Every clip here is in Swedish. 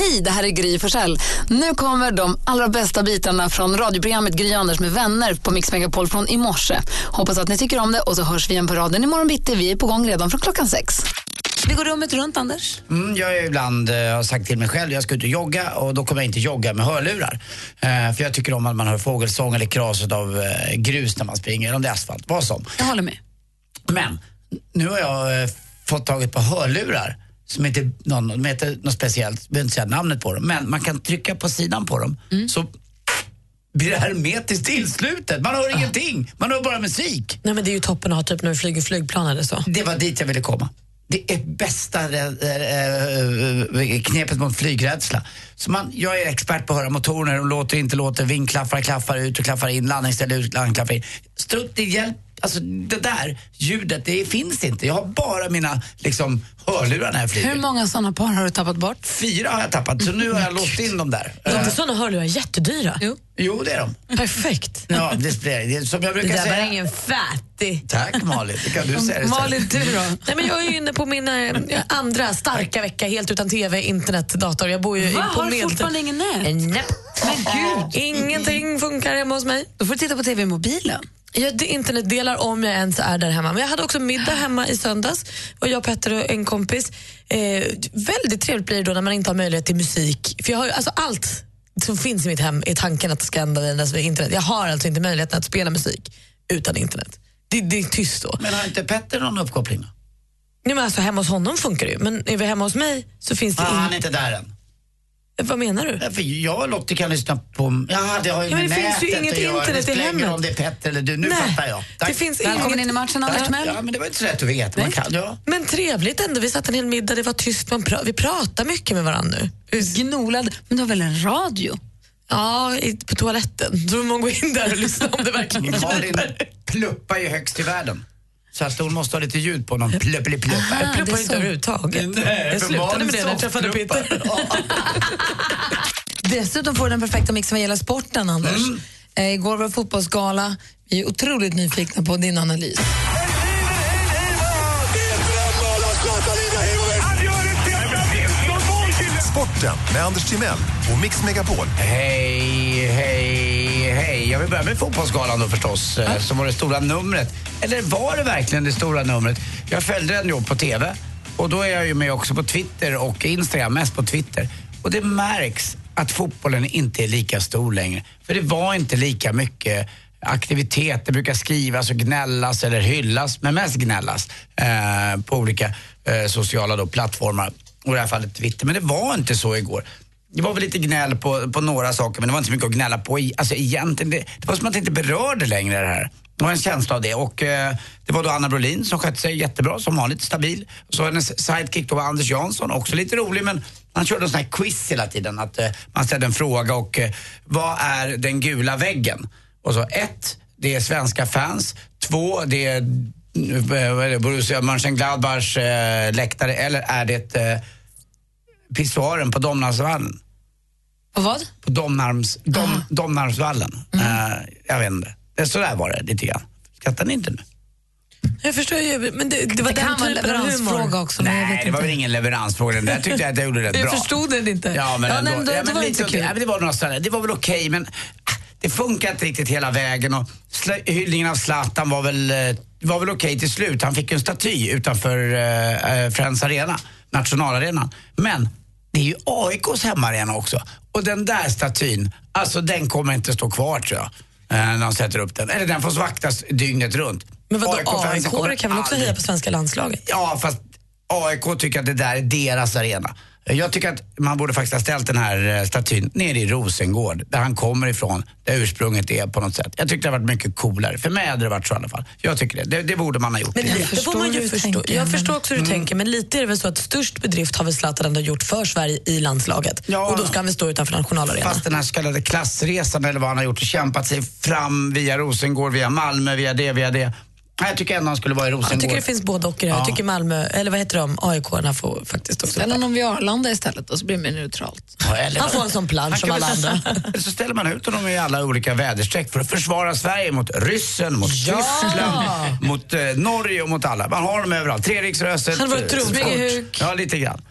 Hej, det här är Gry Forssell. Nu kommer de allra bästa bitarna från radioprogrammet Gry Anders med vänner på Mix Megapol från i morse. Hoppas att ni tycker om det och så hörs vi igen på raden imorgon bitti. Vi är på gång redan från klockan sex. Vi går rummet runt, Anders. Mm, jag är ibland eh, har sagt till mig själv jag ska ut och jogga och då kommer jag inte jogga med hörlurar. Eh, för jag tycker om att man hör fågelsång eller kraset av eh, grus när man springer, eller om det är asfalt, vad som. Jag håller med. Men nu har jag eh, fått tag i ett par hörlurar som heter, någon, de heter något speciellt, jag behöver inte säga namnet på dem, men man kan trycka på sidan på dem så blir det hermetiskt tillslutet. Man hör ingenting, man hör bara musik. Nej men det är ju toppen att ha typ när du flyger flygplan eller så. Det var dit jag ville komma. Det är bästa äh, knepet mot flygrädsla. Så man, jag är expert på att höra motorer, de låter inte låter, vingklaffar klaffar ut och klaffar in, landningsställe ut, landning klaffar in. Strutt, det hjälp, alltså det där ljudet, det finns inte. Jag har bara mina liksom, hörlurar när jag flyger. Hur många såna par har du tappat bort? Fyra har jag tappat, så nu har jag låst in dem där. Är Eh, inte såna hörlurar jättedyra? Jo. jo, det är de. Perfekt. Ja, det, det, det, som jag Det brukar där var ingen fattig. Tack Malin, det kan du säga istället. Malin, du då? Nej, men jag är ju inne på min eh, andra starka vecka helt utan TV, internet, dator. Jag bor ju Va, på har du fortfarande ingen nät? Eh, Nej. Men gud. Ingenting funkar hemma hos mig. Då får du titta på TV i mobilen. Jag internetdelar om jag ens är där hemma. Men jag hade också middag hemma i söndags. Och jag, Petter och en kompis. Eh, väldigt trevligt blir det då när man inte har möjlighet till musik. För jag har ju, alltså allt som finns i mitt hem är tanken att det ska användas via internet. Jag har alltså inte möjligheten att spela musik utan internet. Det, det är tyst då. Men har inte Petter någon uppkoppling? Nej, men alltså, hemma hos honom funkar det ju, men är vi hemma hos mig så finns det Ah, han är in... inte där än. Vad menar du? Ja, För jag och Lottie kan lyssna på... Ja, det har ju Ja, men med det finns ju nätet inget att göra. internet det i spelar ingen hemmet. om det är Petter eller du. Nu fattar jag. Tack. det finns Välkommen inget... in i matchen, Anders. Ja, men det var inte så lätt att veta. Man kan, ja. Men trevligt ändå. Vi satt en hel middag, det var tyst. Man pra... Vi pratar mycket med varandra nu. Gnolad. Men du har väl en radio? Ja, i- på toaletten. Så man går in där och lyssnar om det verkligen Malin kniper. pluppar ju högst i världen. Så att hon måste ha lite ljud på någon pluppeli-plupp. Jag det är pluppar inte överhuvudtaget. Nej, jag slutade med det när jag träffade. Peter. Dessutom får du den perfekta mixen vad gäller sporten, Anders. Mm. Eh, igår var det fotbollsgala. Vi är otroligt nyfikna på din analys. Sporten med Anders Timell och Mix Megapol. Hej, hej, hej. Jag vill börja med Fotbollsgalan då förstås, eh, som var det stora numret. Eller var det verkligen det stora numret? Jag följde den ju på TV och då är jag ju med också på Twitter och Instagram, mest på Twitter. Och det märks att fotbollen inte är lika stor längre. För det var inte lika mycket aktivitet. Det brukar skrivas och gnällas eller hyllas, men mest gnällas eh, på olika eh, sociala då, plattformar. Och i det här fallet Twitter. Men det var inte så igår. Det var väl lite gnäll på, på några saker men det var inte så mycket att gnälla på. i- Alltså egentligen, det, det var som att det inte berörde längre det här. Det var en känsla av det och eh, det var då Anna Brolin som skötte sig jättebra, som vanligt stabil. Så hennes sidekick då var Anders Jansson, också lite rolig men han körde en sån här quiz hela tiden. Att eh, man ställde en fråga och eh, vad är den gula väggen? Och så ett, det är svenska fans. Två, det är eh, vad är det, Borussia Mönchengladbachs eh, läktare. Eller är det eh, pissoaren på Domnarsvallen? Och vad? På Domnarms, Dom, Domnarsvallen. Eh, jag vet inte. Det, så där var det lite grann. Skrattar ni inte nu? Jag förstår ju, men det, det var Det den typen av humor. leveransfråga också. men jag Nej, vet det var väl ingen leveransfråga den där. tyckte jag att jag gjorde rätt Jag bra. förstod den inte. Ja, men Ja, ändå. nej, men då- ja, då men var det lite inte kul. okej. Ja, men det var några sådana, det var väl okej men ah, det funkar inte riktigt hela vägen och hyllningen av Zlatan var väl, eh, var väl okej till slut. Han fick en staty utanför uh, uh, Friends Arena, nationalarenan. Men det är ju AIKs hemmaarena också. Och den där statyn, alltså den kommer inte stå kvar tror jag. eh, när de sätter upp den. Eller den får vaktas dygnet runt. Men vadå, kommer AIK kan väl också aldrig- heja på svenska landslaget? Ja, fast AIK tycker att det där är deras arena. Jag tycker att man borde faktiskt ha ställt den här eh, statyn nere i Rosengård, där han kommer ifrån, där ursprunget är på något sätt. Jag tyckte det hade varit mycket coolare. För mig hade det varit så i alla fall. Jag tycker det. Det, det borde man ha gjort. Men lite förstår får man ju förstå. tänker, Jag men- förstår också hur du tänker, men lite är det väl så att störst bedrift har väl Zlatan ändå gjort för Sverige i landslaget. Ja. Och då ska han väl stå utanför nationalarenan. Fast den här så kallade klassresan eller vad han har gjort och kämpat sig fram via Rosengård, via Malmö, via det, via det. Jag tycker ändå han skulle vara i Rosengård. Jag tycker det finns både och i det. Jag tycker Malmö, eller vad heter de, AIK-arna får faktiskt också Ställ honom vid Arlanda istället och så blir det mer neutralt. Ja, eller- Han får en sån plansch Han som kan alla andra. Så ställer man ut honom i alla olika väderstreck för att försvara Sverige mot ryssen, mot Tyskland, mot eh, Norge och mot alla. Man har dem överallt. Treriksröset. Han var. Smygehuk. Ja, lite grann.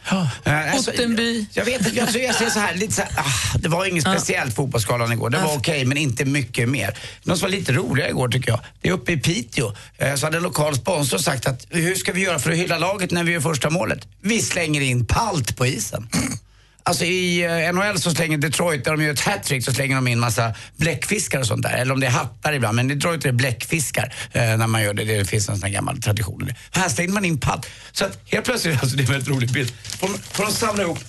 Eh, alltså, Ottenby. Jag vet inte, jag, jag ser så här, lite så här, ah, det var inget speciellt fotbollsskalan igår. Det var okej, men inte mycket mer. Något som var lite roligare igår tycker jag, det är uppe i Piteå. Eh, så hade en lokal sponsor sagt att hur ska vi göra för att hylla laget när vi gör första målet? Vi slänger in palt på isen. Alltså i eh, NHL så slänger Detroit, där de gör ett hattrick, så slänger de in massa bläckfiskar och sånt där. Eller om det är hattar ibland, men Detroit är det bläckfiskar eh, när man gör det. Det finns en sån här gammal tradition. Här slänger man in palt. Så att helt plötsligt, alltså det är en väldigt rolig bild, får får de samla ihop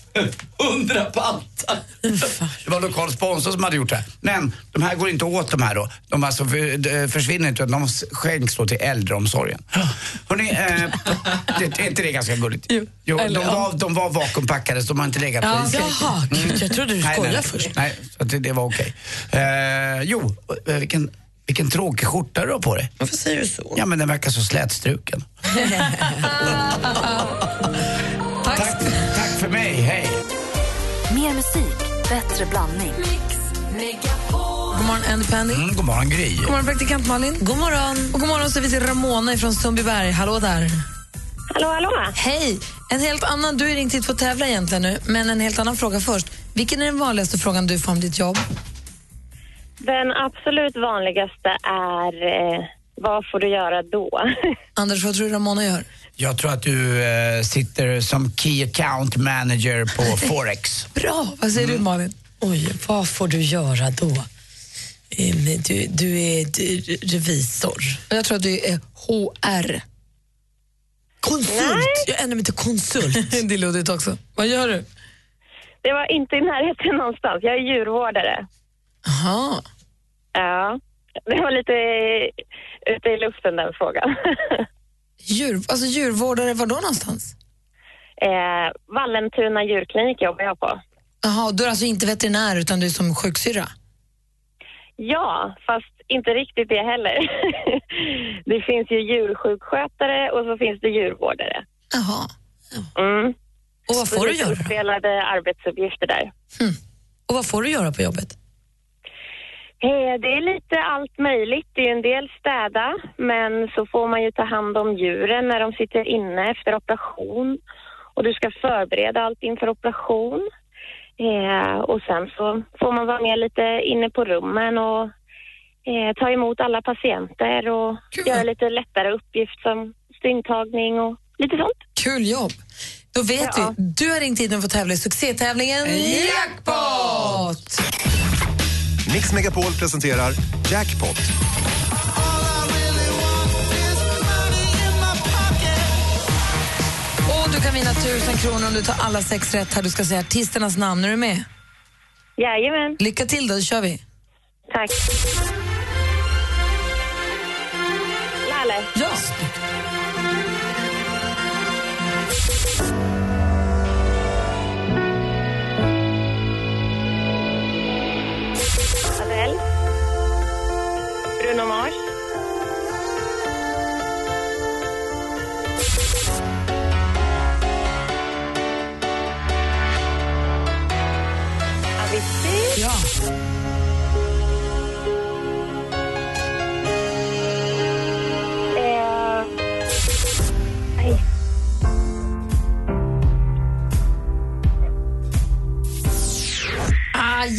hundra paltar. Det var en lokal sponsor som hade gjort det här. Men de här går inte åt de här då. De alltså för, de försvinner inte, utan de skänks då till äldreomsorgen. Hörrni, eh, det, är inte det ganska gulligt? Jo. jo de, ja. var, de var vakuumpackade så de har inte legat på isen. Jaha, gud, jag trodde du Nej, skojade nej, först. Nej, så att det, det var okej. Eh, jo, eh, vilken, vilken tråkig skjorta du har på dig. Varför säger du så? Ja, men den verkar så slätstruken. Tack. Tack, tack för mig, hej. Mer musik, bättre blandning. God morgon Andy Pandy. Mm, god morgon, Gry. God morgon praktikant Malin. God morgon. Och god morgon så vi till Ramona från Sundbyberg. Hallå där. Hallå, hallå. Hej. En helt annan, du är ringt hit för att tävla egentligen nu, men en helt annan fråga först. Vilken är den vanligaste frågan du får om ditt jobb? Den absolut vanligaste är eh, vad får du göra då? Anders, vad tror du Ramona gör? Jag tror att du eh, sitter som Key Account Manager på Forex. Bra. Vad säger du Malin? Oj, vad får du göra då? Du, du är revisor. Jag tror att du är HR. Konsult! Jag ändrar mig till konsult. det är luddigt också. Vad gör du? Det var inte i närheten någonstans. Jag är djurvårdare. Aha. Ja, det var lite ute i luften den frågan. Djur, alltså djurvårdare, var då någonstans? eh, Vallentuna djurklinik jobbar jag på. Jaha, du är alltså inte veterinär utan du är som sjuksyrra? Ja, fast inte riktigt det heller. det finns ju djursjukskötare och så finns det djurvårdare. Jaha. Mm. Och vad får du göra? uppdelade arbetsuppgifter där. Och vad får du göra på jobbet? Eh, Det är lite allt möjligt. Det är en del städa, men så får man ju ta hand om djuren när de sitter inne efter operation. Och du ska förbereda allt inför operation. Eh, och sen så får man vara med lite inne på rummen och eh, ta emot alla patienter och Kul. göra lite lättare uppgift som stygntagning och lite sånt. Kul jobb. Då vet Ja. vi. Du har ringt hit och fått tävla i succétävlingen Jackpot! Mix Megapol presenterar Jackpot. Och du kan vinna tusen kronor om du tar alla sex rätt här. Du ska säga artisternas namn. Är du med? Jajamän, Lycka till då, då kör vi. tack. Ja. Adele, Bruno Mars, Avicii, ja.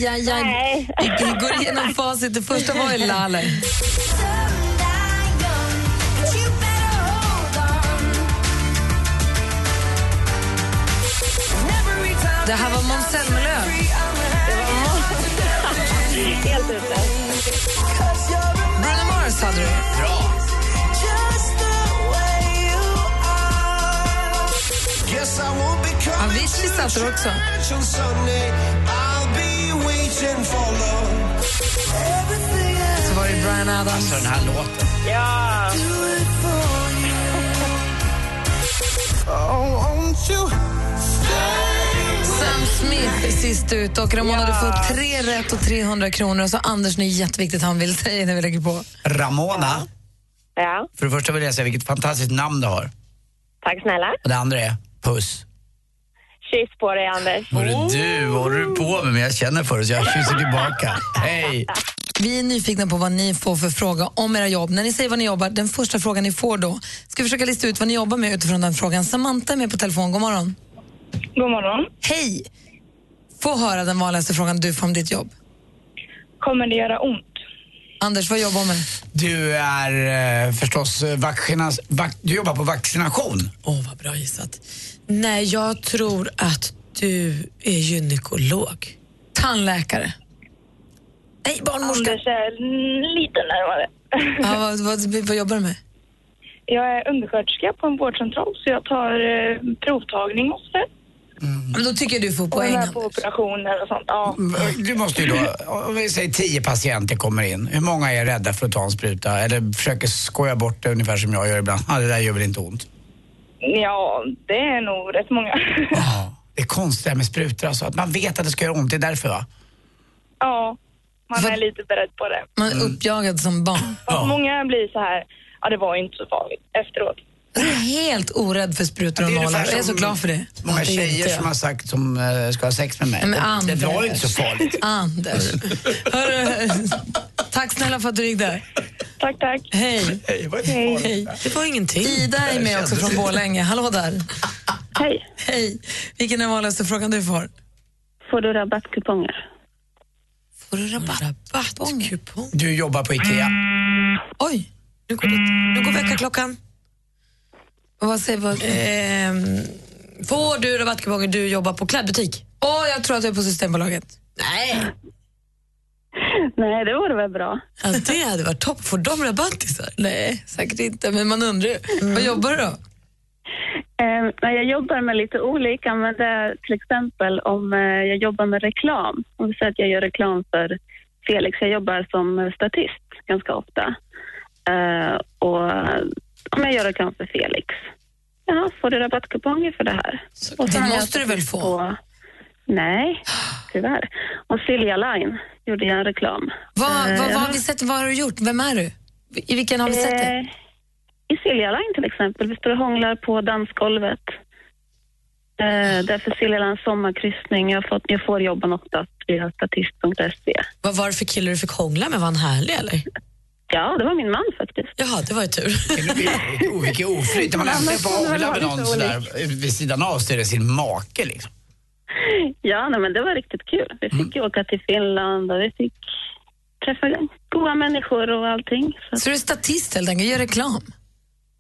Aj, aj, aj. Nej. Vi går igenom facit. Det första var ju Laleh. Det här var Måns Zelmerlöw. helt ute. Bruno Mars hade du. Bra. Avicii satt där också. Så var det Brian Adams. Alltså den här låten. Ja. Sam Smith är sist ut och Ramona du får tre rätt och 300 kronor. Och så Anders, nu är jätteviktigt han vill säga när vi lägger på. Ramona, Ja, för det första vill jag säga vilket fantastiskt namn du har. tack snälla. Och det andra är puss. Kyss på dig, Anders. Hörru du, vad håller du på med? Men jag känner för det så jag kysser tillbaka. Hej! Vi är nyfikna på vad ni får för fråga om era jobb. När ni säger vad ni jobbar, den första frågan ni får då, ska vi försöka lista ut vad ni jobbar med utifrån den frågan. Samantha är med på telefon, god morgon. God morgon. Hej! Få höra den vanligaste frågan du får om ditt jobb. Kommer det göra ont? Anders, vad jobbar du med? Du är eh, förstås eh, vaccinas, vac, du jobbar på vaccination. Åh, vad bra gissat. Nej, jag tror att du är gynekolog. Tandläkare. Nej, barnmorska. Anders är lite närmare. Ja, vad, vad, vad jobbar du med? Jag är undersköterska på en vårdcentral så jag tar eh, provtagning och sådär. Men då tycker jag du får Och poäng. med på operationer och sånt. Ja. Du måste ju då, om vi säger tio patienter kommer in, hur många är rädda för att ta en spruta eller försöker skoja bort det ungefär som jag gör ibland? Ja, det där gör väl inte ont? ja, det är nog rätt många. Ja. Det är konstigt det här med sprutor alltså, att man vet att det ska göra ont, det är därför va? ja, man är lite beredd på det. Man är uppjagad som barn. Fast många blir så här, ja det var inte så farligt efteråt. Jag är helt orädd för sprutor och Det är nålar. Jag är så glad för det. Många Det tjejer inte som har sagt som eh, ska ha sex med mig. Men det, det Anders. var inte så farligt. Anders. Hörru, tack snälla för att du ringde. Tack, tack. Hej. Hej? Hej. Det var ingenting. Ida är med också från Borlänge. Hallå där. Hej. Hej. Vilken är vanligaste frågan du får? Får du rabattkuponger? Får du rabatt? Rabattkupong. Du jobbar på IKEA. Oj. Nu går, det, nu går väckarklockan. Vad säger vad? Ehm, får du rabattkuponger du jobbar på klädbutik? Åh, jag tror att jag är på Systembolaget. Nej. Nej, det vore väl bra. Alltså, det hade varit topp. Får de rabattisar? Nej, säkert inte, men man undrar ju. Vad jobbar du då? Eh, jag jobbar med lite olika, men det är till exempel om eh, jag jobbar med reklam. Om vi säger att jag gör reklam för Felix. Jag jobbar som statist ganska ofta. Eh, och om jag gör reklam för Felix, du rabattkuponger för det här? Och det så har jag måste du väl få? På, nej, tyvärr. Och Silja Line gjorde jag en reklam. Vad, Eh, vad, vad, har vi sett, vad har du gjort? Vem är du? I vilken har vi sett det? Eh, I Silja Line till exempel. Vi står och hånglar på dansgolvet. Eh, därför Silja Lines sommarkryssning. Jag, fått, jag får jobben oftast via statist.se. Vad var det för kille du fick hångla med? Var han härlig eller? Ja, det var min man faktiskt. Jaha, det var ju tur. Vilket o- Vilket oflyt. Man hångla väl med någon sådär vid sidan av så är det sin make liksom. Ja, nej, men det var riktigt kul. Vi fick ju åka till Finland och vi fick träffa goda människor och allting. Så, Så du är statist helt enkelt, gör reklam?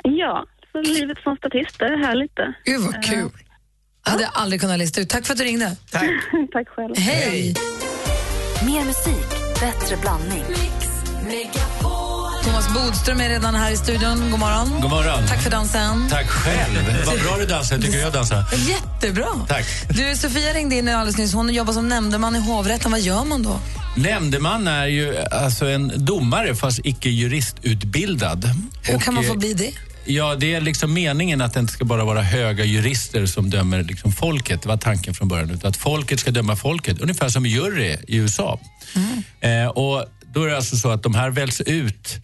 ja, så livet som statist, det är härligt det. Gud vad kul. Jag hade aldrig kunnat lista ut. Tack för att du ringde. Tack. Tack själv. Hej! Mer musik, bättre blandning. Thomas Bodström är redan här i studion. God morgon. God morgon. Tack för dansen. Tack själv. Vad bra du dansar. Jag tycker jag dansar. Jättebra. Tack. Du, Sofia ringde in alldeles nyss. Hon jobbar som nämndeman i hovrätten. Vad gör man då? Nämndeman är ju alltså en domare fast icke juristutbildad. Hur Och, kan man få eh, bli det? Ja, det är liksom meningen att det inte ska bara vara höga jurister som dömer liksom folket. Det var tanken från början. Utan att folket ska döma folket. Ungefär som jury i USA. Eh, och då är det alltså så att de här väljs ut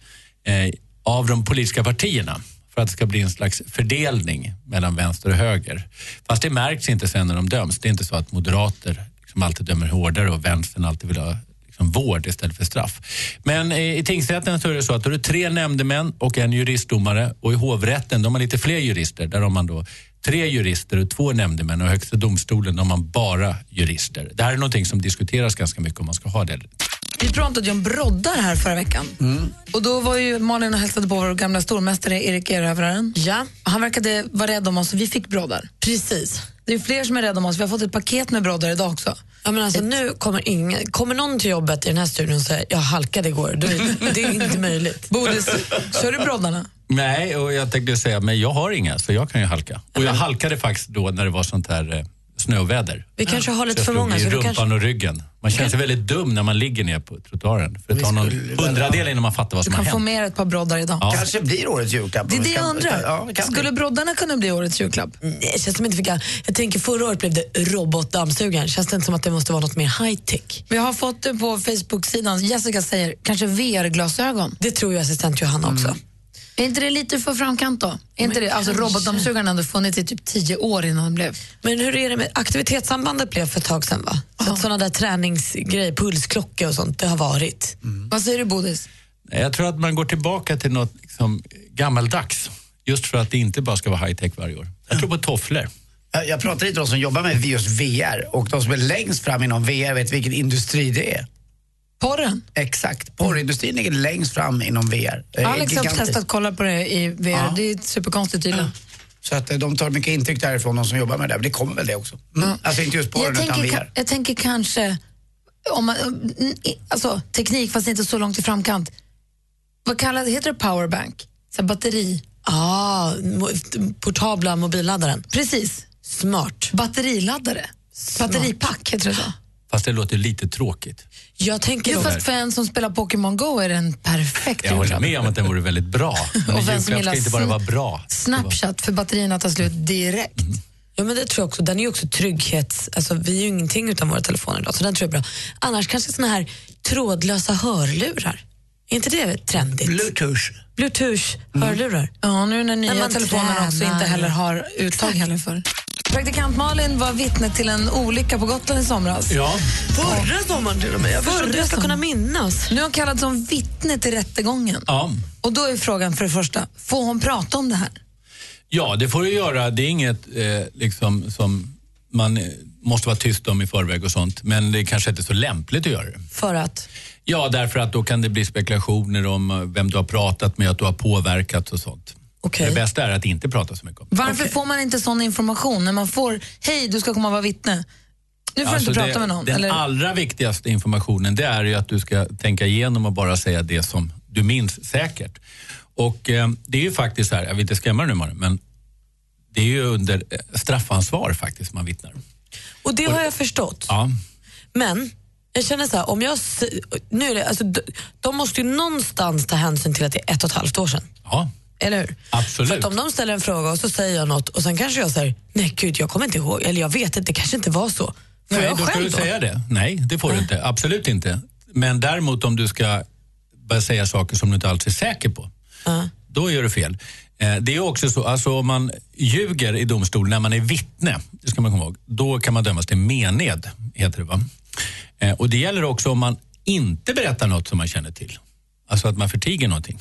Eh, av de politiska partierna för att det ska bli en slags fördelning mellan vänster och höger. Fast det märks inte sen när de döms. Det är inte så att moderater liksom alltid dömer hårdare och vänstern alltid vill ha liksom vård istället för straff. Men i tingsrätten så är det så att då är det tre nämndemän och en juristdomare och i hovrätten de har lite fler jurister. Där har man då tre jurister och två nämndemän och högsta domstolen har man bara jurister. Det här är någonting som diskuteras ganska mycket om man ska ha det. Vi pratade om broddar här förra veckan. Mm. Och då var ju Malin och hälsade på vår gamla stormästare Erik Erövraren. Ja, Han verkade vara rädd om oss och vi fick broddar. precis. Det är fler som är rädda om oss. Vi har fått ett paket med broddar idag också. Ja, men alltså, nu kommer, ingen, kommer någon till jobbet i den här studion och säger jag halkade igår, då är, det är inte möjligt. Bodis, kör du broddarna? Nej, och jag tänkte säga, men jag har inga så jag kan ju halka. Och jag halkade faktiskt då när det var sånt här eh, snöväder. Vi kanske har lite jag för många, så du rumpan kanske- och ryggen. Man känner sig väldigt dum när man ligger ner på trottoaren. För det tar någon hundradel innan man fattar vad Du som har kan hänt. få med ett par broddar idag. Ja. Kanske blir årets julklapp. Det är det jag kan- undrar. Ja, kan Skulle broddarna kunna bli årets julklapp? Nej, känns som inte fick jag tänker förra året blev det robotdammsugaren. Känns det inte som att det måste vara något mer high tech? Vi har fått det på Facebook-sidan. Jessica säger kanske VR-glasögon. Det tror ju assistent Johanna också. Är inte det lite för framkant då? Är inte det, alltså, robotdammsugaren har ändå funnits i typ tio år innan den blev... Men hur är det med aktivitetssambandet blev för ett tag sedan va? Så att sådana där träningsgrejer, pulsklocka och sånt, det har varit. Vad säger du Bodis? Jag tror att man går tillbaka till något liksom, gammaldags. Just för att det inte bara ska vara high-tech varje år. Jag tror på tofflor. Jag- Jag pratar lite om de som jobbar med just VR och de som är längst fram inom VR vet vilken industri det är. Porren? Exakt. Porrindustrin ligger längst fram inom VR. Är Alex har testat att kolla på det i VR. Ja. Det är superkonstigt tydligen. Så att eh, de tar mycket intryck därifrån, de som jobbar med det. Men det kommer väl det också. Mm. Alltså inte just porren Jag utan tänker, VR. jag tänker kanske, om man, alltså, teknik fast inte så långt i framkant. Vad kallar det? Heter det powerbank? Så batteri? Ah, portabla mobilladdaren. Precis. Smart. Batteriladdare. Batteripack heter det så. Fast det låter lite tråkigt. Jag tänker Jo, fast för en som spelar Pokémon Go är det en perfekt Jag håller med om att den vore väldigt bra. Men Och vem som gillar ska inte bara vara bra. Snapchat för batterierna tar slut direkt. ja, men det tror jag också. Den är ju också trygghets... Alltså, vi är ju ingenting utan våra telefoner idag, så den tror jag är bra. Annars kanske såna här trådlösa hörlurar. Är inte det trendigt? Bluetooth. Bluetooth-hörlurar. Ja, nu när nya man telefoner också tränar. inte heller har uttag heller för. Praktikant Malin var vittne till en olycka på Gotland i somras. Ja, Förra sommaren till och med. Jag förstår inte hur jag ska kunna minnas. Nu är hon kallad som vittne till rättegången. ja. Och då är frågan för det första, får hon prata om det här? ja, det får du göra. Det är inget eh, liksom, som man måste vara tyst om i förväg och sånt. Men det kanske inte är så lämpligt att göra det. För att? Ja, därför att då kan det bli spekulationer om eh, vem du har pratat med, att du har påverkat och sånt. Okej. Det bästa är att inte prata så mycket om det. Varför får man inte sån information när man får, hej du ska komma och vara vittne? Nu får Alltså du inte prata det, med någon. Den eller? allra viktigaste informationen det är ju att du ska tänka igenom och bara säga det som du minns säkert. Och eh, det är ju faktiskt så här, jag vill inte skrämma dig nu Malin, men det är ju under eh, straffansvar faktiskt man vittnar. Och det har jag förstått. Ja. Men jag känner så här, om jag... Nu det, alltså, de, måste ju någonstans ta hänsyn till att det är ett och ett halvt år sedan. ja, Eller hur? absolut. För om de ställer en fråga och så säger jag något och sen kanske jag säger nej gud jag kommer inte ihåg, eller jag vet inte, det kanske inte var så. Får Nej, jag då ska du då? säga det. Nej, det får du inte. Absolut inte. Men däremot om du ska börja säga saker som du inte alls är säker på, Ja. då gör du fel. Eh, Det är också så, alltså om man ljuger i domstol när man är vittne, det ska man komma ihåg, då kan man dömas till mened, heter det va? Eh, Och det gäller också om man inte berättar något som man känner till. Alltså att man förtiger någonting.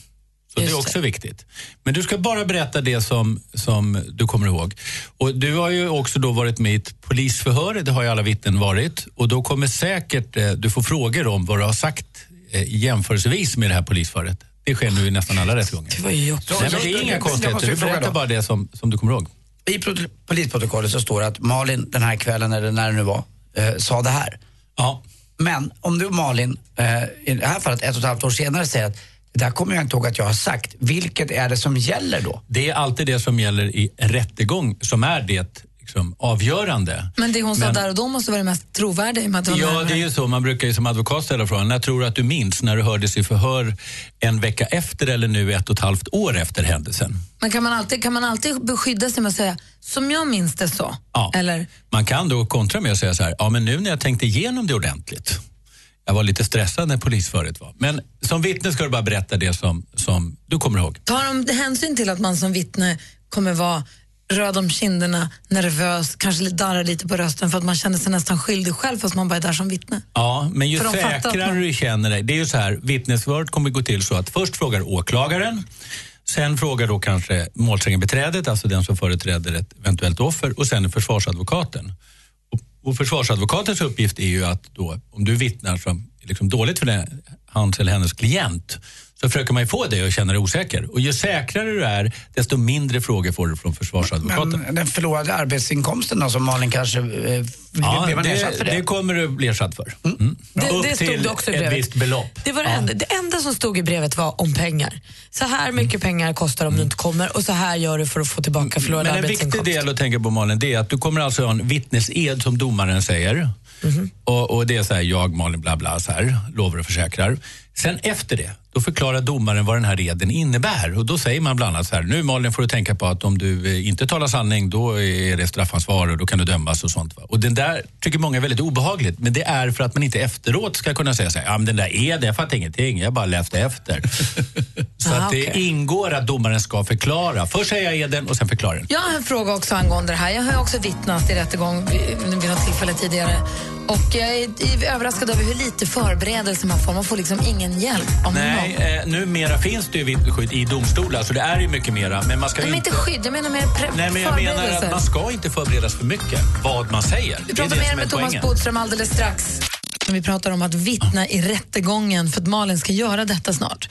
Så det är också viktigt. Men du ska bara berätta det som, som du kommer ihåg. Och du har ju också då varit med i ett polisförhör, det har ju alla vittnen varit. Och då kommer säkert eh, du få frågor om vad du har sagt eh, jämförelsevis med det här polisförhöret. Det sker nu i nästan alla rättegångar. Det var ju också... Nej, men det är inga konstigheter. Du berättar bara det som, som du kommer ihåg. I prot- polisprotokollet så står det att Malin den här kvällen, eller när det nu var, eh, sa det här. Ja. Men om du Malin, eh, i det här fallet ett och ett halvt år senare säger att det där kommer jag inte ihåg att jag har sagt. Vilket är det som gäller då? Det är alltid det som gäller i rättegång som är det liksom, avgörande. Men det hon sa Men- där och då måste vara det mest trovärdiga i det Ja, det är ju så. Man brukar ju som advokat ställa frågan, när tror du att du minns när du hördes i förhör en vecka efter eller nu ett och ett halvt år efter händelsen? Men kan man, alltid, kan man alltid beskydda sig med att säga, som jag minns det så? Ja. Eller, Man kan då kontra med att säga så här, ja men nu när jag tänkte igenom det ordentligt, jag var lite stressad när polisföret var. Men som vittne ska du bara berätta det som, som du kommer ihåg. tar de hänsyn till att man som vittne kommer vara röd om kinderna, nervös, kanske darrar lite på rösten för att man känner sig nästan skyldig själv fast man bara är där som vittne? Ja, men ju säkrare man- du känner dig. Det är ju så här, vittnesförhöret kommer gå till så att först frågar åklagaren, sen frågar då kanske målsägandebiträdet, alltså den som företräder ett eventuellt offer, och sen försvarsadvokaten. Och, och försvarsadvokatens uppgift är ju att då, om du vittnar som är liksom dåligt för den, hans eller hennes klient, så försöker man ju få dig att känna dig osäker. Och ju säkrare du är, desto mindre frågor får du från försvarsadvokaten. Men den förlorade arbetsinkomsten då som Malin kanske... Eh, Ja, man det, ersatt för det? det kommer du bli ersatt för. Mm. Det, Upp det stod till också i ett brevet. visst belopp. Det var det, enda, det enda som stod i brevet var om pengar. Så här Mm. mycket pengar kostar om du inte kommer och så här gör du för att få tillbaka förlorad Men en viktig arbetsinkomst. del att tänka på Malin, det är att du kommer alltså ha en vittnesed som domaren säger. Mhm. Och, och det är så här, jag Malin bla bla så här, lovar och försäkrar. Sen efter det, då förklarar domaren vad den här eden innebär. Och då säger man bland annat så här, nu Malin får du tänka på att om du eh, inte talar sanning då är det straffansvar och då kan du dömas och sånt. Va? Och den där tycker många är väldigt obehagligt. Men det är för att man inte efteråt ska kunna säga så här, ja men den där eden, jag fattar ingenting, jag bara läste efter. så Ah, att det okej. ingår att domaren ska förklara. Först säger jag eden och sen förklarar den. Jag har en fråga också angående det här. Jag har också vittnat i rättegång vid något tillfälle tidigare. Och jag är är överraskad över hur lite förberedelse man får. Man får liksom ingen hjälp av Nej, någon. eh, numera finns det ju vittnesskydd i domstolar, så det är ju mycket mera. Men man ska Nej, ju men inte skydd, jag menar mer Nej, men jag menar att man ska inte förberedas för mycket vad man säger. Vi pratar mer med Thomas. Bodström alldeles strax. Vi pratar om att vittna i rättegången för att Malin ska göra detta snart.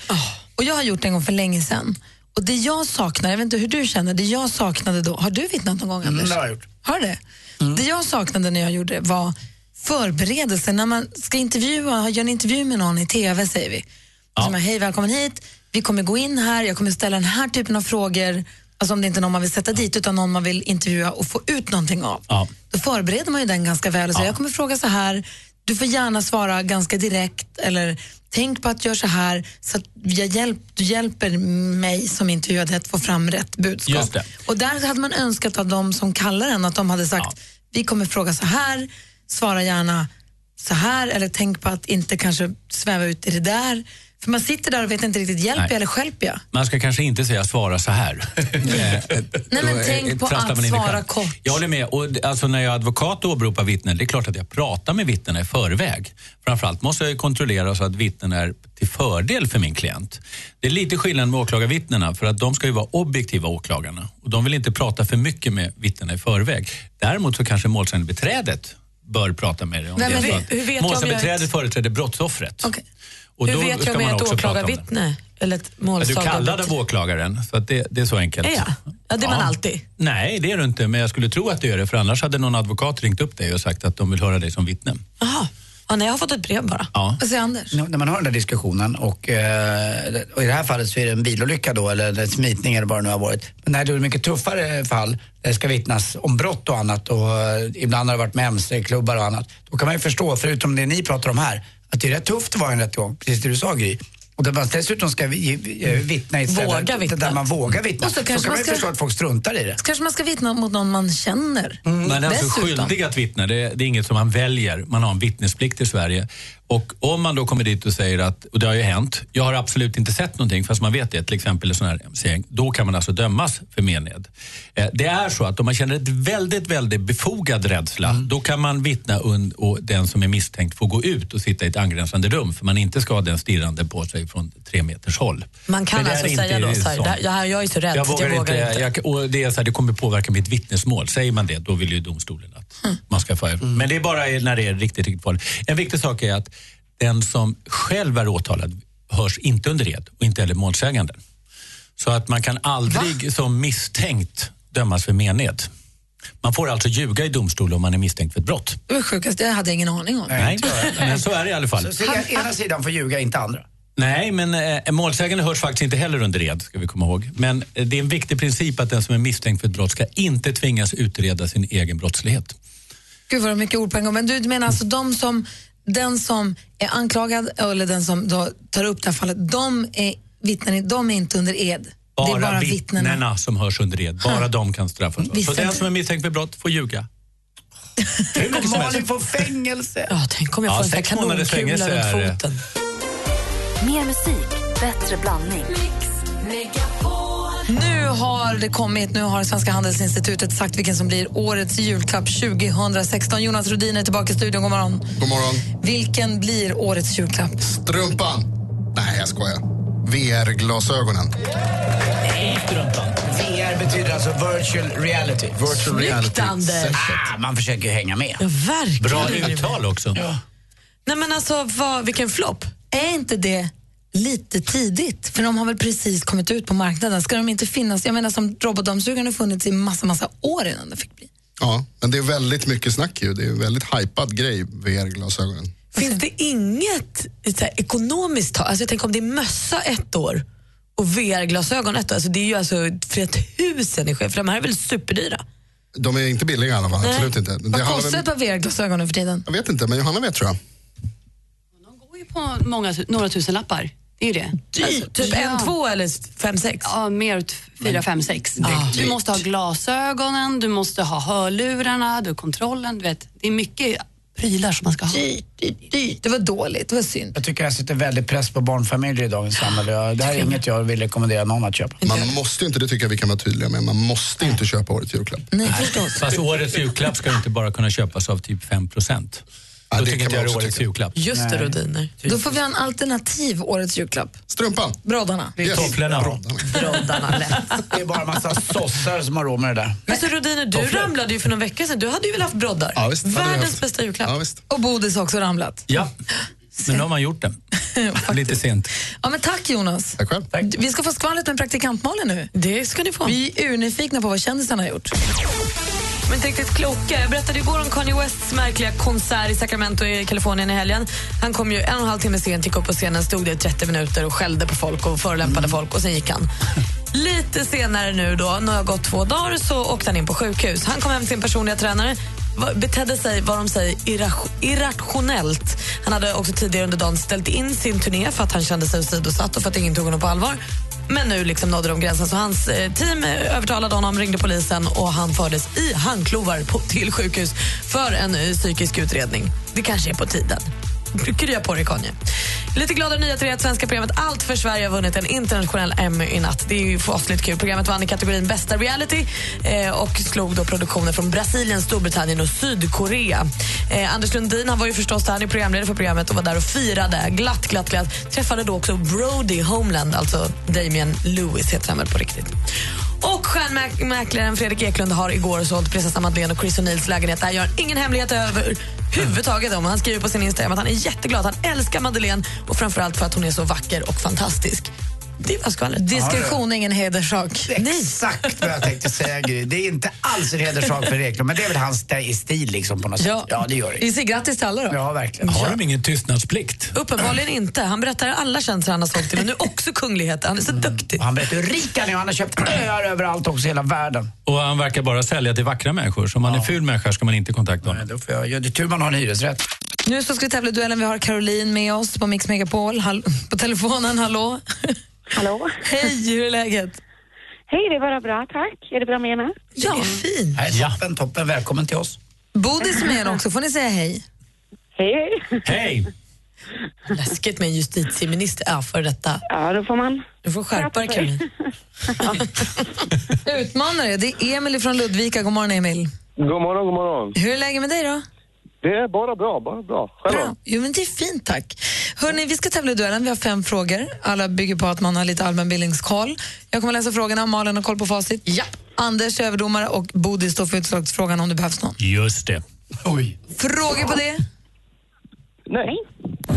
Och Jag har gjort det en gång för länge sedan. Och det jag saknar, jag vet inte hur du känner, det jag saknade då, har du vittnat någon gång Anders? Mm, det har jag gjort. Har du det? Det jag saknade när jag gjorde det var förberedelse. När man ska intervjua, göra en intervju med någon i TV säger vi. Ja. Så man, Hej, välkommen hit. Vi kommer gå in här, jag kommer ställa den här typen av frågor. Alltså om det inte är någon man vill sätta dit utan någon man vill intervjua och få ut någonting av. Ja. Då förbereder man ju den ganska väl och säger jag kommer fråga så här, du får gärna svara ganska direkt eller tänk på att göra så här så att jag hjälp, du hjälper mig som intervjuade att få fram rätt budskap. Och där hade man önskat av de som kallar en att de hade sagt vi kommer fråga så här, svara gärna så här eller tänk på att inte kanske sväva ut i det där. För man sitter där och vet inte riktigt, hjälper jag eller skälper jag? Man ska kanske inte säga svara så här. Nej, men tänk eh, på trasslar att i svara kort. Jag håller med. Och, alltså, när jag är advokat och åberopar vittnen, det är klart att jag pratar med vittnena i förväg. Framförallt måste jag kontrollera så att vittnen är till fördel för min klient. Det är lite skillnad med åklagarvittnena för att de ska ju vara objektiva åklagarna. Och de vill inte prata för mycket med vittnena i förväg. Däremot så kanske målsägandebiträdet bör prata med dig. Om det Hur vet Målsägandebiträdet ett- företräder brottsoffret. Okej. Och Hur vet jag om jag är ett åklagarvittne eller ett Ja, Du kallar dig åklagaren, så att det, det är så enkelt. Är jag? Ja, det är man alltid. Nej, det är du inte, men jag skulle tro att du är det, för annars hade någon advokat ringt upp dig och sagt att de vill höra dig som vittne. Jaha. Ja, nej, jag har fått ett brev bara. Ja. Vad säger Anders? N- När man har den där diskussionen och, eh, och i det här fallet så är det en bilolycka då eller en smitning eller vad det nu har varit. Men när det är mycket tuffare fall där det ska vittnas om brott och annat och eh, ibland har det varit med mc-klubbar och annat. Då kan man ju förstå, förutom det ni pratar om här, att det är rätt tufft att vara i en rättegång. Precis det du sa Gry. Och där man dessutom ska vi, eh, vittna i ett ställe Våga vittna. där man vågar vittna. Och så Så, kanske kan man man ju ska- förstå att folk struntar i det. Så kanske man ska vittna mot någon man känner. Man är alltså Dessutom. skyldig att vittna. Det, det är inget som man väljer. Man har en vittnesplikt i Sverige. Och om man då kommer dit och säger att, och det har ju hänt, jag har absolut inte sett någonting fast man vet det, till exempel en sån här MC-gäng, då kan man alltså dömas för mened. Eh, det är så att om man känner ett väldigt, väldigt befogad rädsla, då kan man vittna und- och den som är misstänkt får gå ut och sitta i ett angränsande rum för man inte ska ha den stirrande på sig från tre meters håll. Man kan alltså inte säga då så här. "Där- jag, är så rädd Jag vågar, jag vågar inte. inte. Jag, och det, är så här, det kommer påverka mitt vittnesmål. Säger man det, då vill ju domstolen att man ska få... Men det är bara när det är riktigt, riktigt farligt. En viktig sak är att den som själv är åtalad hörs inte under ed och inte heller målsäganden. Så att man kan aldrig som misstänkt dömas för mened. Man får alltså ljuga i domstol om man är misstänkt för ett brott. Det var sjukast, det hade jag ingen aning om. Nej, men så är det i alla fall. Så, så ena sidan får ljuga, inte andra. Nej, men eh, målsägande hörs faktiskt inte heller under ed, ska vi komma ihåg. Men eh, det är en viktig princip att den som är misstänkt för ett brott ska inte tvingas utreda sin egen brottslighet. Gud vad mycket ord på en gång. Men du menar alltså de som, den som är anklagad eller den som då tar upp det här fallet, de är vittnen, de är inte under ed. Bara, det är bara vittnena, vittnena. som hörs under ed. Bara de kan straffas. Så den som är misstänkt för brott får ljuga. Som helst. Malin får fängelse. Ja, tänk om jag Ja, får en sex månaders kanonkula runt foten. Mer musik, bättre blandning. Nu har det kommit, nu har Svenska Handelsinstitutet sagt vilken som blir årets julklapp 2016. Jonas Rhodin är tillbaka i studion, god morgon. God morgon. Vilken blir årets julklapp? Strumpan. Nej, jag skojar. VR-glasögonen. VR betyder alltså virtual reality. Virtual Snyggt, reality. Ah, man försöker hänga med. Ja, verkligen. Bra uttal också. Nej men alltså, vad, vilken flopp. Är inte det lite tidigt? För de har väl precis kommit ut på marknaden. Ska de inte finnas? Jag menar som robotdammsugaren har funnits i massa, massa år innan det fick bli. Ja, men det är väldigt mycket snack ju. Det är en väldigt hypad grej, VR-glasögonen. Finns det inget så här, ekonomiskt tag? Alltså jag tänker om det är mössa ett år och VR-glasögon ett år. Alltså det är ju alltså flera tusen i skillnad, för de här är väl superdyra? De är inte billiga i alla fall, Nej. absolut inte. Det Vad kostar ett par VR-glasögon nu för tiden? Jag vet inte, men Johanna vet tror jag. går ju på många, några tusen lappar. Det är ju det. Dyrt. Typ en, två eller fem, sex? Ja, mer åt fyra, fem, sex. Ah. Du måste ha glasögonen, du måste ha hörlurarna, du har kontrollen. Du vet, det är mycket prylar som man ska ha. Dyrt, dyrt. Det var dåligt, det var synd. Jag tycker jag sätter väldigt press på barnfamiljer i dagens samhälle. Jag- Det här är inget jag vill rekommendera någon att köpa. Man måste inte, det tycker jag vi kan vara tydliga med, man måste inte köpa årets julklapp. Nej, förstås. Fast årets julklapp ska inte bara kunna köpas av typ 5 procent. Ja, Då det tycker inte jag det är årets tycka. julklapp. Just det, Rodiner. Då får vi ha en alternativ årets julklapp. Strumpan. Broddarna. Yes. Tofflorna. Broddarna lätt. Det är bara en massa sossar som har råd med det där. Men så Rodiner, du ramlade ju för någon vecka sedan. Du hade ju väl haft broddar? Ja, visst, Världens haft. bästa julklapp. Ja, visst. Och Bodis har också ramlat. Ja, men nu har man gjort det. Lite sent. Ja, men tack Jonas. Tack själv. Vi ska få skvallret med praktikant nu. Det ska ni få. Vi är urnyfikna på vad kändisarna har gjort. Men inte riktigt kloka. Jag berättade igår om Kanye Wests märkliga konsert i Sacramento i Kalifornien i helgen. Han kom ju en och en halv timme sent, gick upp på scenen, stod där i 30 minuter och skällde på folk och förolämpade folk och sen gick han. Lite senare nu då, när det har gått två dagar, så åkte han in på sjukhus. Han kom hem till sin personliga tränare, betedde sig, vad de säger, irrationellt. Han hade också tidigare under dagen ställt in sin turné för att han kände sig åsidosatt och för att ingen tog honom på allvar. Men nu liksom nådde de gränsen så hans eh, team övertalade honom, ringde polisen och han fördes i handklovar på, till sjukhus för en psykisk utredning. Det kanske är på tiden. Krya på dig, Kanye. Lite gladare nyheter är att svenska programmet Allt för Sverige har vunnit en internationell Emmy i natt. Det är ju fasligt kul. Programmet vann i kategorin bästa reality eh, och slog då produktioner från Brasilien, Storbritannien och Sydkorea. Eh, Anders Lundin han var ju förstås där, han är programledare för programmet och var där och firade glatt, glatt, glatt. Träffade då också Brody Homeland, alltså Damien Lewis heter han väl på riktigt. Och stjärnmäklaren Fredrik Eklund har igår sålt prinsessan Madeleine och Chris O'Neills lägenhet. Det här gör han ingen hemlighet överhuvudtaget om. Han skriver på sin Instagram att han är jätteglad. Han älskar Madeleine och framförallt för att hon är så vacker och fantastisk. Det var skvallret. Diskretion är ingen hederssak. Exakt vad jag tänkte säga Gry. Det är inte alls en hederssak för Eklund, men det är väl hans st- stil liksom på något sätt. Ja. Ja, det gör det. Vi säger grattis till alla då. Ja, verkligen. Har de ingen tystnadsplikt? Uppenbarligen inte. Han berättar alla tjänster han har sålt till och nu också kungligheter. Han är så duktig. Och han berättar hur rik han är och han har köpt öar överallt också i hela världen. Och han verkar bara sälja till vackra människor. Så om man är ful människa ska man inte kontakta honom. Nej, då får jag, ja, det är tur man har en hyresrätt. Nu så ska vi tävla i duellen. Vi har Caroline med oss på Mix Megapol. Hall- på telefonen, hallå? Hallå? Hej, hur är läget? Hej, det är bara bra, tack. Är det bra med er med? Ja, fint. Nej, toppen, toppen. Välkommen till oss. Bodis är med er också, får ni säga hej? Hej, hej. Hej! Läskigt med en justitieminister. Ja, för detta. Ja, då får man... Du får skärpa dig, Caroline. Utmanare, det är Emil från Ludvika. God morgon, Emil. God morgon, god morgon. Hur är läget med dig då? Det är bara bra, bara bra. Själv Bra. Jo, men det är fint, tack. Hörrni, vi ska tävla i duellen. Vi har fem frågor. Alla bygger på att man har lite allmänbildningskoll. Jag kommer läsa frågorna. Malin har koll på facit. Ja. Anders är överdomare och Bodil står för utslagsfrågan om det behövs någon. Just det. Oj. Frågor på det? Nej.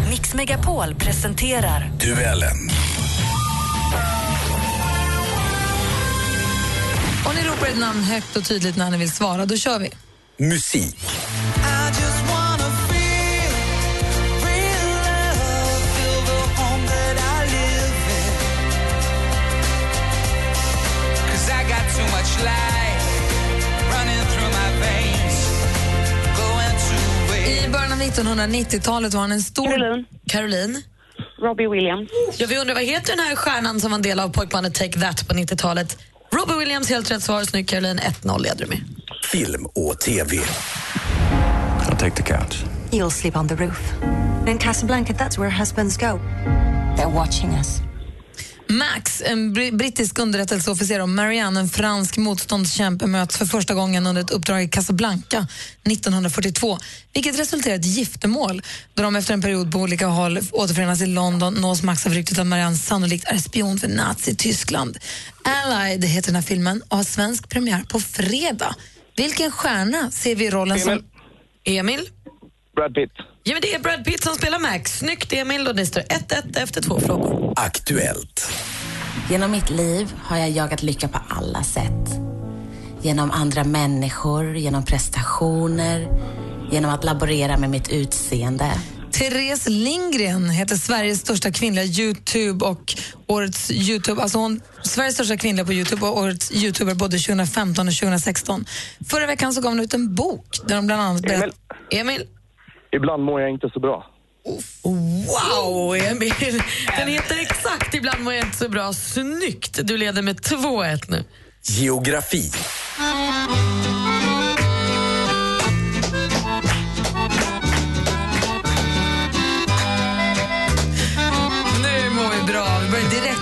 Mix Megapol presenterar Duellen. Om ni ropar ett namn högt och tydligt när ni vill svara, då kör vi. Musik. I början av 1990-talet var han en stor... Caroline. Caroline? Robbie Williams. Ja, vi undrar vad heter den här stjärnan som var en del av pojkbandet Take That på 90-talet? Robbie Williams, helt rätt svar. Snyggt Caroline, 1-0 leder du med. Film och TV. I'll take the couch. You'll sleep on the roof. In Casablanca, that's where husbands go. They're watching us. Max, en br- brittisk underrättelseofficer och Marianne, en fransk motståndskämpe, möts för första gången under ett uppdrag i Casablanca 1942, vilket resulterar i ett giftermål. Då de efter en period på olika håll återförenas i London nås Max av ryktet att Marianne sannolikt är spion för Nazityskland. Allied heter den här filmen och har svensk premiär på fredag. Vilken stjärna ser vi i rollen som... Emil. Emil? Brad Pitt. Ja, men det är Brad Pitt som spelar Max. Snyggt Emil och det står 1-1 efter två frågor. Aktuellt. Genom mitt liv har jag jagat lycka på alla sätt. Genom andra människor, genom prestationer, genom att laborera med mitt utseende. Therese Lindgren heter Sveriges största kvinnliga Youtube och årets Youtube, alltså hon, Sveriges största kvinnliga på Youtube och årets Youtuber både 2015 och 2016. Förra veckan så gav hon ut en bok där de bland annat berättar... Emil? Ibland mår jag inte så bra. Wow, Emil! Den heter exakt Ibland mår jag inte så bra. Snyggt! Du leder med 2-1 nu. Geografi.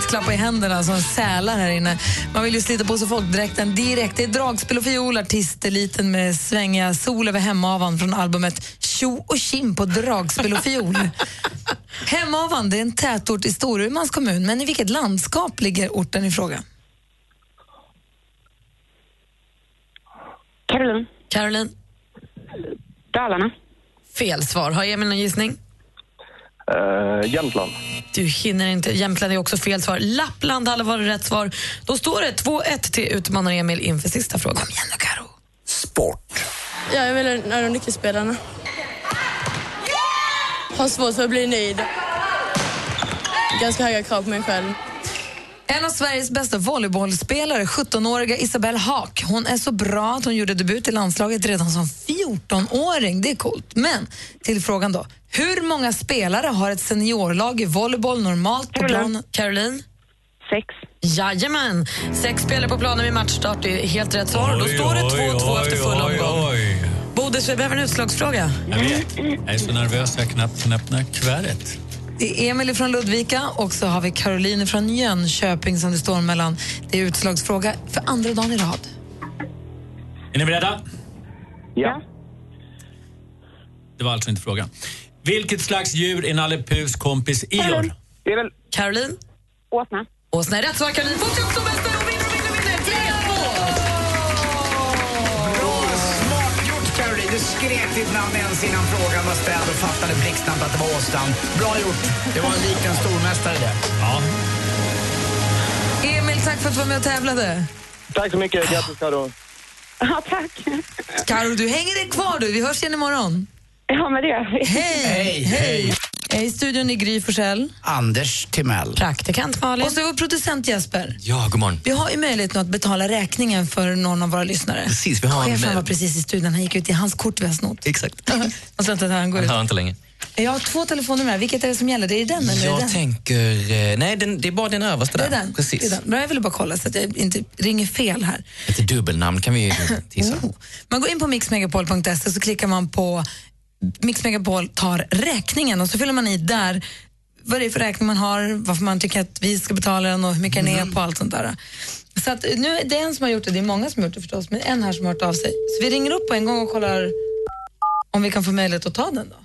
Klappa i händerna som sälar här inne. Man vill ju slita på sig folkdräkten direkt. Det är dragspel och fiol, artisteliten med svängiga Sol över Hemavan från albumet Tjo och kim på dragspel och fiol. Hemavan det är en tätort i Storumans kommun, men i vilket landskap ligger orten i fråga? Caroline. Caroline? Dalarna. Fel svar. Har Emil någon gissning? Uh, Jämtland. Du hinner inte. Jämtland är också fel svar. Lappland hade varit rätt svar. Då står det 2-1 till utmanare Emil inför sista frågan. Kom igen nu, Karo. Jag är väl en av de nyckelspelarna. Har svårt för att bli nöjd. Ganska höga krav på mig själv. En av Sveriges bästa volleybollspelare, 17-åriga Isabelle Haak. Hon är så bra att hon gjorde debut i landslaget redan som 14-åring. Det är coolt. Men till frågan då. Hur många spelare har ett seniorlag i volleyboll normalt på planen? Caroline? Sex. Jajamän. Sex spelare på planen vid matchstart. Är helt rätt svar. Då står det 2-2 efter full omgång. Bodis, vi behöver en utslagsfråga. Jag vet. Jag är så nervös jag knappt kan öppna kuvertet. Det är Emil från Ludvika och så har vi Caroline från Jönköping som det står mellan. Det är utslagsfråga för andra dagen i rad. Är ni beredda? Ja. Det var alltså inte frågan. Vilket slags djur är Nalle Puhs kompis Ior? Caroline? Åsna. Åsna är rätt svar. Caroline får 14 skrek ditt namn ens innan frågan var ställd och fattade blixtsnabbt att det var Åstan. Bra gjort. Det var likt en stormästare det. Ja. Emil, tack för att du var med och tävlade. Tack så mycket. Grattis Karo. Ja, tack. Karo, du hänger dig kvar du. Vi hörs igen imorgon. Ja, men det gör vi. Hej! Hej, hej! I studion i Gry Forssell. Anders Timell. Praktikant Malin. Och så vår producent Jesper. Ja, god morgon. Vi har ju möjlighet nu att betala räkningen för någon av våra lyssnare. Precis, vi har en- Chefen var precis i studion. Han gick ut i hans kort vi har snott. Exakt. Och så att han går Han ut. hör inte länge. Jag har två telefonnummer här. Vilket är det som gäller? Det är den eller Jag den? tänker... eh, Nej, den, det är bara den översta Det är där. den. Precis. Det är den. Bra, jag ville bara kolla så att jag inte ringer fel här. Ett dubbelnamn kan vi ju tissa. Man går in på mixmegapol.se så klickar man på Mix Megapol tar räkningen och så fyller man i där vad det är för räkning man har, varför man tycker att vi ska betala den och hur mycket den är på allt sånt där. Så att nu, det är en som har gjort det, det är många som har gjort det förstås, men en här som har hört av sig. Så vi ringer upp på en gång och kollar om vi kan få möjlighet att ta den då.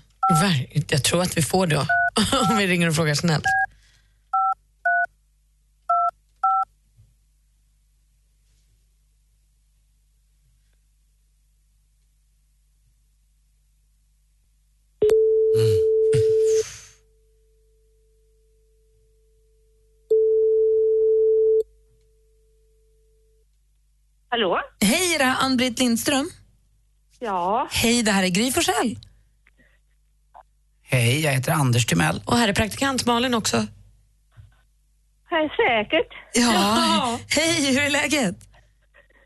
Jag tror att vi får det om vi ringer och frågar snällt. Hallå? Hej, är det här Ann-Britt Lindström? Ja. Hej, det här är Gry Forssell. Hej, jag heter Anders Timell. Och här är praktikant Malin också. Är säkert. Ja. Hej, hur är läget?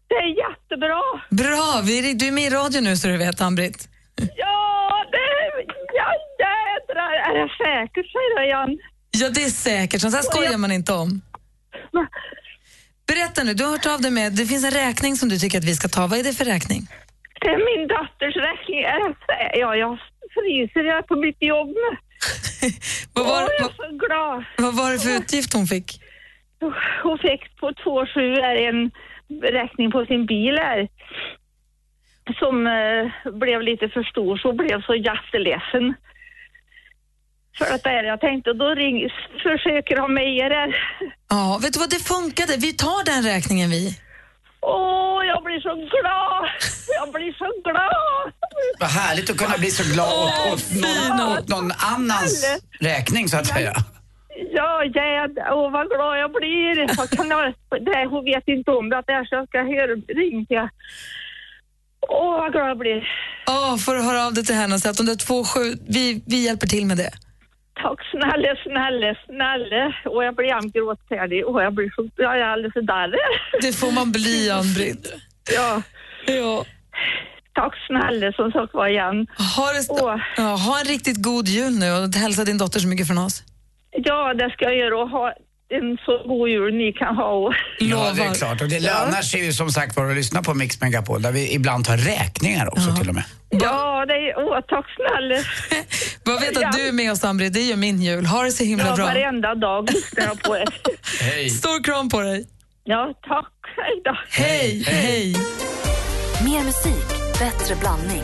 Det är jättebra. Bra, vi, du är med i radio nu så du vet, Ann-Britt. Ja, det... Ja, jädrar. Är det säkert, säger jag igen. Ja, det är säkert. Sånt här skojar man inte om. Berätta nu, du har hört av dig med, det finns en räkning som du tycker att vi ska ta. Vad är det för räkning? Det är min dotters räkning. Ja, jag fryser. Jag är på mitt jobb nu. Vad var, Åh, jag är så glad. vad var det för utgift hon fick? Hon fick på 2,7 är en räkning på sin bil här. Som eh, blev lite för stor, så hon blev så jätteledsen. För att det är jag tänkte, då ring, försöker ha med er. Ja, vet du vad, det funkade. Vi tar den räkningen vi. Åh, jag blir så glad! Jag blir så glad! Vad härligt att kunna bli så glad åt, åt, någon, åt någon annans räkning så att säga. Ja, jädrar, åh vad glad jag blir. Vad kan jag, det, hon vet inte om det, att det är så jag ska höra, ringa till Åh, vad glad jag blir. Åh, får du höra av dig till henne och säga att de där två sju, vi, vi hjälper till med det. Tack snälla, snälla, snälla. Och jag blir jämt gråtfärdig. Och jag blir så, jag är alldeles där. Det får man bli, Ann-Britt. Ja. ja. Tack snälla som sagt var igen. Ha, det st- ja, ha en riktigt god jul nu och hälsa din dotter så mycket från oss. Ja, det ska jag göra och ha en så god jul ni kan ha. Och... Ja, det är klart. Och det lönar sig ju som sagt var att lyssna på Mix Megapol där vi ibland tar räkningar också till och med. Ja, det är, åh, tack snälla. Bara vet att du är med oss, Ann-Britt. Det är ju min jul. Ha det så himla ja, bra. varenda dag lyssnar jag på er. Hej. Stor kram på dig. Ja, tack. Hej då. Hej, hej. Mer musik, bättre blandning.